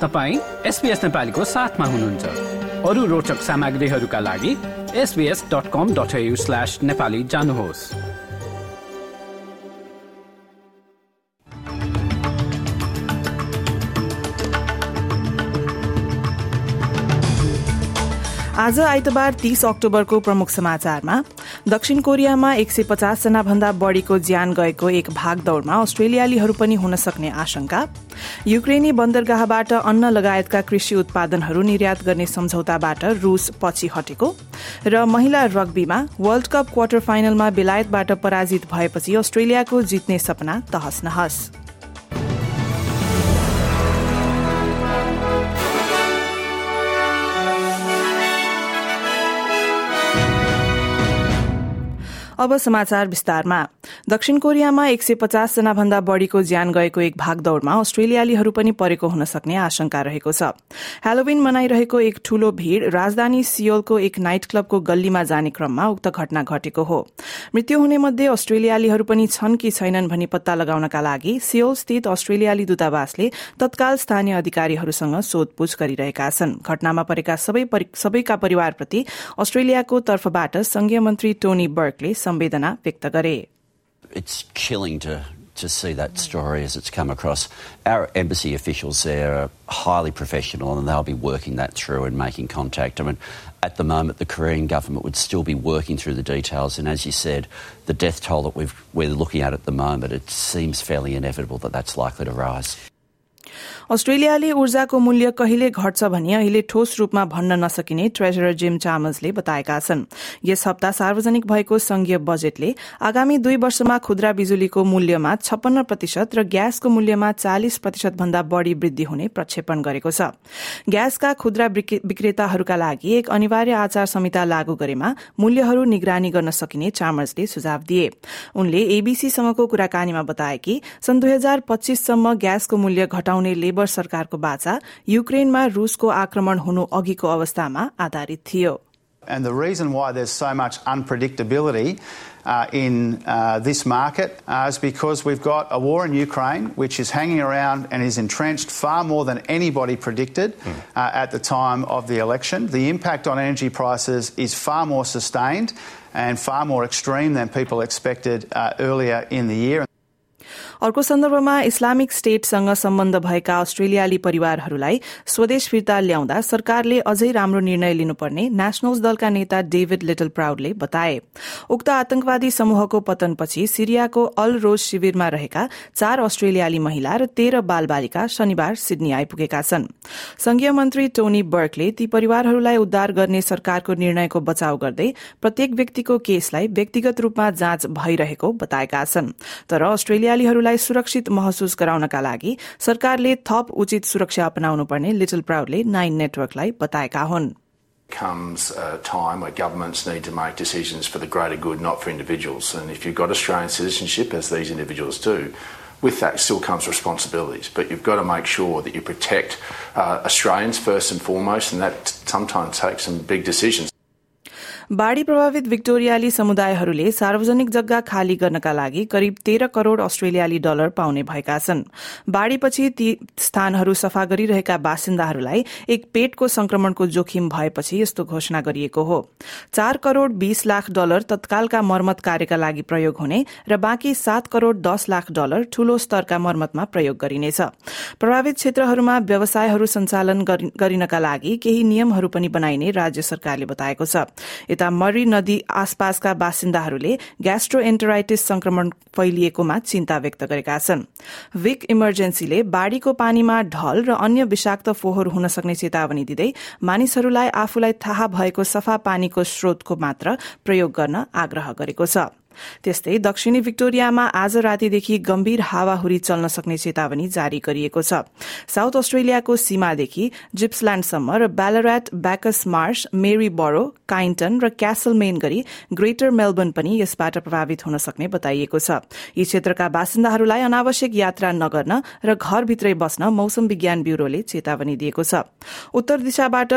तपाईँ एसपिएस नेपालीको साथमा हुनुहुन्छ। अरू रोचक सामग्रीहरूका लागि SBS dot com dot slash Nepali जानुहोस्। आज आइतबार तीस अक्टोबरको प्रमुख समाचारमा दक्षिण कोरियामा एक सय पचासजना भन्दा बढ़ीको ज्यान गएको एक भागदौड़मा अस्ट्रेलियालीहरू पनि हुन सक्ने आशंका। युक्रेनी बन्दरगाहबाट अन्न लगायतका कृषि उत्पादनहरू निर्यात गर्ने सम्झौताबाट रूस पछि हटेको र महिला रग्बीमा वर्ल्ड कप क्वार्टर फाइनलमा बेलायतबाट पराजित भएपछि अस्ट्रेलियाको जित्ने सपना तहस नहस। अब समाचार विस्तारमा। दक्षिण कोरियामा एक सय पचासजना भन्दा बढ़ीको ज्यान गएको एक भागदौड़मा अस्ट्रेलियालीहरू पनि परेको हुन सक्ने आशंका रहेको छ। हेलोविन मनाइरहेको एक ठूलो भीड़ राजधानी सियोलको एक नाइट क्लबको गल्लीमा जाने क्रममा उक्त घटना घटेको हो। मृत्यु हुने मध्ये अस्ट्रेलियालीहरू पनि छन् कि छैनन् भनी पत्ता लगाउनका लागि सियोल स्थित अस्ट्रेलियाली दूतावासले तत्काल स्थानीय अधिकारीहरूसँग सोधपूछ गरिरहेका छन्। घटनामा परेका सबैका परिवारप्रति अस्ट्रेलियाको तर्फबाट संघीय मन्त्री टोनी बर्कले संवेदना व्यक्त गरे It's chilling to to see that story as it's come across. Our embassy officials there are highly professional and they'll be working that through and making contact. I mean, at the moment, the Korean government would still be working through the details. And as you said, the death toll that we've, we're looking at at the moment, it seems fairly inevitable that that's likely to rise. अस्ट्रेलियाले ऊर्जाको मूल्य कहिले घट्छ भनी अहिले ठोस रूपमा भन्न नसकिने ट्रेजरर जिम चामल्सले बताएका छन्। यस हप्ता सार्वजनिक भएको संघीय बजेटले आगामी दुई वर्षमा खुद्रा बिजुलीको मूल्यमा छप्पन्न प्रतिशत र ग्यासको मूल्यमा चालिस प्रतिशत भन्दा बढ़ी वृद्धि हुने प्रक्षेपण गरेको छ। ग्यासका खुद्रा विक्रेताहरूका लागि एक अनिवार्य आचार संहिता लागू गरेमा मूल्यहरू निगरानी गर्न सकिने चामर्सले सुझाव दिए। उनले एबीसीसँगको कुराकानीमा बताए कि सन् दुई हजार पच्चीससम्म ग्यासको मूल्य घटाउने लेबर सरकारको बाचा युक्रेनमा रूसको आक्रमण हुनु अघिको अवस्थामा आधारित थियो And the reason why there's so much unpredictability uh, in uh, this market uh, is because we've got a war in Ukraine which is hanging around and is entrenched far more than anybody predicted mm. at the time of the election. The impact on energy prices is far more sustained and far more extreme than people expected earlier in the year. अर्को सन्दर्भमा Islamic स्टेटसँग सम्बन्ध भएका अस्ट्रेलियाली परिवारहरूलाई स्वदेश फिर्ता ल्याउँदा सरकारले अझै राम्रो निर्णय लिनुपर्ने नेशनल्स दलका नेता डेभिड लिटल प्राउडले बताए। उक्त आतंकवादी समूहको पतनपछि सिरियाको अल रोज शिविरमा रहेका चार अस्ट्रेलियाली महिला र तेह्र बाल बालिका शनिबार सिडनी आइपुगेका छन्। संघीय मन्त्री टोनी बर्कले ती परिवारहरूलाई उद्धार गर्ने सरकारको निर्णयको बचाव गर्दै प्रत्येक व्यक्तिको केसलाई व्यक्तिगत रूपमा जाँच भइरहेको बताएका छन्। तर अस्ट्रेलियालीहरूलाई उनीहरूलाई सुरक्षित महसुस गराउनका लागि सरकारले थप उचित सुरक्षा अपनाउनु पर्ने लिटल प्राउडले नाइन नेटवर्कलाई बताएका हुन् comes a time where governments need to make decisions for the greater good, not for individuals. And if you've got Australian citizenship, as these individuals do, with that still comes responsibilities. But you've got to make sure that you protect uh, Australians first and foremost, and that sometimes takes some big decisions. बाढ़ी प्रभावित विक्टोरियाली समुदायहरूले सार्वजनिक जग्गा खाली गर्नका लागि करिब तेह्र करोड़ अस्ट्रेलियाली डलर पाउने भएका छन्। बाढ़ीपछि ती स्थानहरू सफा गरिरहेका बासिन्दाहरूलाई एक पेटको संक्रमणको जोखिम भएपछि यस्तो घोषणा गरिएको हो। चार करोड़ बीस लाख डलर तत्कालका मर्मत कार्यका लागि प्रयोग हुने र बाँकी सात करोड़ दस लाख डलर ठूलो स्तरका मर्मतमा प्रयोग गरिनेछ। प्रभावित क्षेत्रहरूमा व्यवसायहरू सञ्चालन गरिनका लागि केही नियमहरू पनि बनाइने राज्य सरकारले बताएको छ। यता मरी नदी आसपासका बासिन्दाहरूले ग्यास्ट्रो एन्टराइटिस संक्रमण फैलिएकोमा चिन्ता व्यक्त गरेका छन्। विक इमर्जेन्सीले बाढ़ीको पानीमा ढल र अन्य विषाक्त फोहोर हुन सक्ने चेतावनी दिँदै मानिसहरूलाई आफूलाई थाहा भएको सफा पानीको स्रोतको मात्र प्रयोग गर्न आग्रह गरेको छ। त्यस्तै दक्षिणी विक्टोरियामा आज रातिदेखि गम्भीर हावाहुरी चल्न सक्ने चेतावनी जारी गरिएको छ। साउथ अस्ट्रेलियाको सीमादेखि जिप्सल्याण्डसम्म र ब्यालराट ब्याकस मार्श मेरी बरो काइन्टन र क्यासलमेन गरी ग्रेटर मेलबर्न पनि यसबाट प्रभावित हुन सक्ने बताइएको छ। यी क्षेत्रका बासिन्दाहरूलाई अनावश्यक यात्रा नगर्न र घरभित्रै बस्न मौसम विज्ञान ब्यूरोले चेतावनी दिएको छ। उत्तर दिशाबाट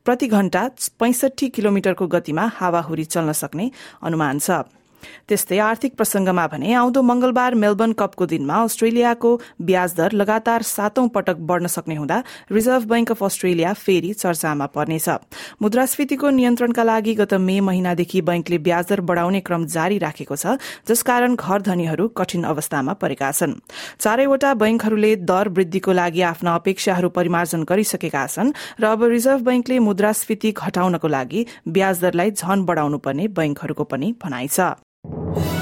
प्रति घण्टा पैंसठी किलोमिटरको गतिमा हावाहुरी चल्न सक्ने अनुमान छ। त्यस्तै आर्थिक प्रसंगमा भने आउँदो मंगलबार मेलबर्न कपको दिनमा अस्ट्रेलियाको ब्याज दर लगातार सातौं पटक बढ़न सक्ने हुँदा रिजर्भ बैंक अफ अस्ट्रेलिया फेरि चर्चामा पर्नेछ। मुद्रास्फीतिको नियन्त्रणका लागि गत मे महिनादेखि बैंकले ब्याज दर बढ़ाउने क्रम जारी राखेको छ जसकारण घर धनीहरू कठिन अवस्थामा परेका छन्। चारैवटा बैंकहरूले दर वृद्धिको लागि आफ्ना अपेक्षाहरू परिमार्जन गरिसकेका छन् र अब रिजर्भ बैंकले मुद्रास्फीति घटाउनको लागि ब्याज दरलाई झन बढ़ाउनु पर्ने बैंकहरूको पनि भनाइ छ। Thank you.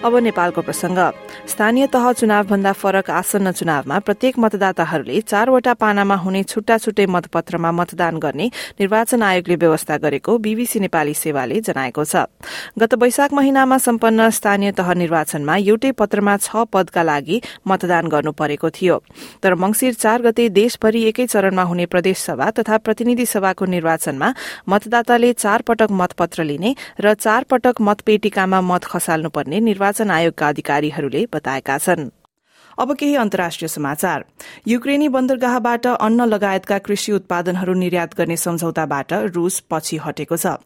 अब नेपालको प्रसंग। स्थानीय तह चुनावभन्दा फरक आसन्न चुनावमा प्रत्येक मतदाताहरूले चारवटा पानामा हुने छुट्टा छुट्टै मतपत्रमा मतदान गर्ने निर्वाचन आयोगले व्यवस्था गरेको बीबीसी नेपाली सेवाले जनाएको छ। गत वैशाख महिनामा सम्पन्न स्थानीय तह निर्वाचनमा एउटै पत्रमा छ पदका लागि मतदान गर्नु परेको थियो। तर मंगिर चार गते देशभरि एकै चरणमा हुने प्रदेश सभा तथा प्रतिनिधि सभाको निर्वाचनमा मतदाताले चार पटक मतपत्र लिने र चार पटक मतपेटिकामा मत खसाल्नुपर्ने निर्वाचन निर्वाचन आयोगका अधिकारीहरूले बताएका छन्। अब केही अन्तर्राष्ट्रिय समाचार। युक्रेनी बन्दरगाहबाट अन्न लगायतका कृषि उत्पादनहरू निर्यात गर्ने सम्झौताबाट रूस पछि हटेको छ।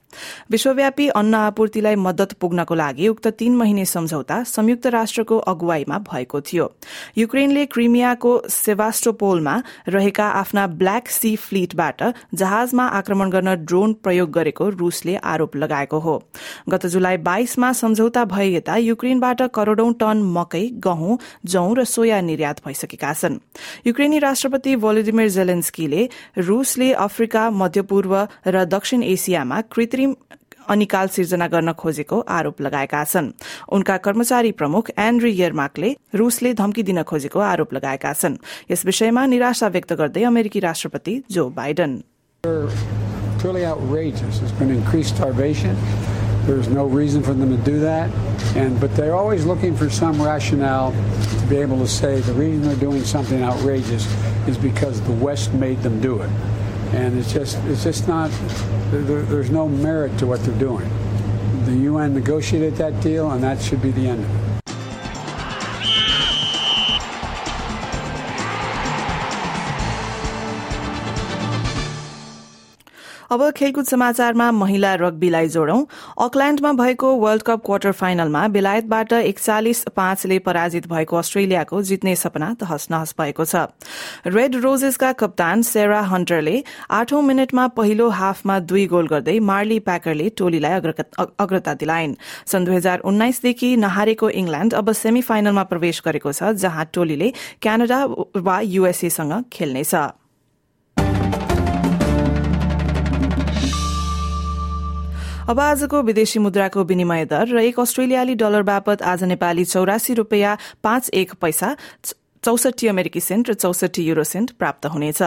विश्वव्यापी अन्न आपूर्तिलाई मदत पुग्नको लागि उक्त तीन महिने सम्झौता संयुक्त राष्ट्रको अगुवाईमा भएको थियो। युक्रेनले क्रिमियाको सेवास्टोपोलमा रहेका आफ्ना ब्ल्याक सी फ्लीटबाट जहाजमा आक्रमण गर्न ड्रोन प्रयोग गरेको रूसले आरोप लगाएको हो। गत जुलाई बाइसमा सम्झौता भए यता युक्रेनबाट करोड़ौं टन मकै गहुँ जौं र सोया निर्यात भइसकेका छन्। युक्रेनी राष्ट्रपति भोलोदिमिर जेलेन्स्कीले रूसले अफ्रिका मध्यपूर्व र दक्षिण एसियामा कृत्रिम अनिकाल सिर्जना गर्न खोजेको आरोप लगाएका छन्। उनका कर्मचारी प्रमुख एन्ड्री यर्माकले रूसले धम्की दिन खोजेको आरोप लगाएका छन्। यस विषयमा निराशा व्यक्त गर्दै अमेरिकी राष्ट्रपति Joe Biden. There's no reason for them to do that. And but they're always looking for some rationale to be able to say the reason they're doing something outrageous is because the West made them do it. And it's just it's just not there, there's no merit to what they're doing. The UN negotiated that deal, and that should be the end of it. अब खेलकुद समाचारमा महिला रग्बीलाई जोडौं। अकल्याण्डमा भएको world cup quarter फाइनलमा बेलायतबाट एकचालिस पाँचले पराजित भएको अस्ट्रेलियाको जित्ने सपना तहस नहस भएको छ। रेड रोजेसका कप्तान सेरा हन्टरले आठौं मिनटमा पहिलो हाफमा दुई गोल गर्दै मार्ली प्याकरले टोलीलाई अग्रता दिलाइन्। सन् दुई हजार उन्नाइसदेखि नहारेको इंग्ल्याण्ड अब सेमी फाइनलमा प्रवेश गरेको छ जहाँ टोलीले क्यानाडा वा यूएसएसँग खेल्नेछ। अब आजको विदेशी मुद्राको विनिमय दर र एक अस्ट्रेलियाली डलर बापत आज नेपाली चौरासी रूपियाँ पाँच एक पैसा चौसठी अमेरिकी सेन्ट र चौसठी युरो सेन्ट प्राप्त हुनेछ।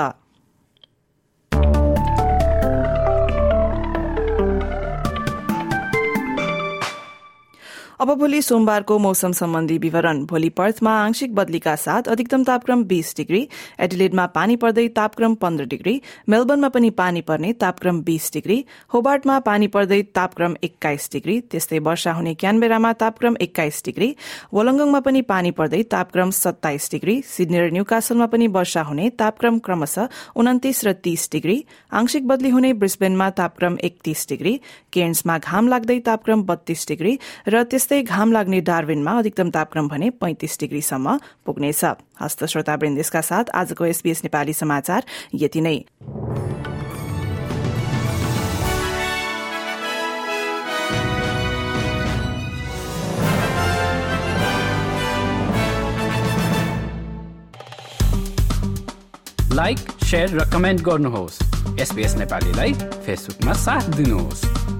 अब भोलि सोमबारको मौसम सम्बन्धी विवरण। भोलि पर्थमा आंशिक बदलीका साथ अधिकतम तापक्रम बीस डिग्री एडिलेडमा पानी पर्दै तापक्रम पन्ध्र डिग्री मेलबर्नमा पनि पानी पर्ने तापक्रम बीस डिग्री होबार्टमा पानी पर्दै तापक्रम एक्काइस डिग्री त्यस्तै वर्षा हुने क्यानबेरामा तापक्रम एक्काइस डिग्री वलङ्गङमा पनि पानी पर्दै तापक्रम सत्ताइस डिग्री सिडनी र न्यूकासलमा पनि वर्षा हुने तापक्रम क्रमशः उन्तिस र तीस डिग्री आंशिक बदली हुने ब्रिस्बेनमा तापक्रम एकतीस डिग्री केन्समा घाम लाग्दै तापक्रम बत्तीस डिग्री र त्यस्तै घाम लाग्ने डार्विनमा अधिकतम तापक्रम भने पैंतिस डिग्रीसम्म पुग्नेछ। हस्त श्रोता वृन्देशका साथ आजको एसबीएस नेपाली समाचार यति नै। लाइक र कमेन्ट गर्नुहोस्। एसपिएस नेपालीलाई फेसबुकमा साथ दिनुहोस्।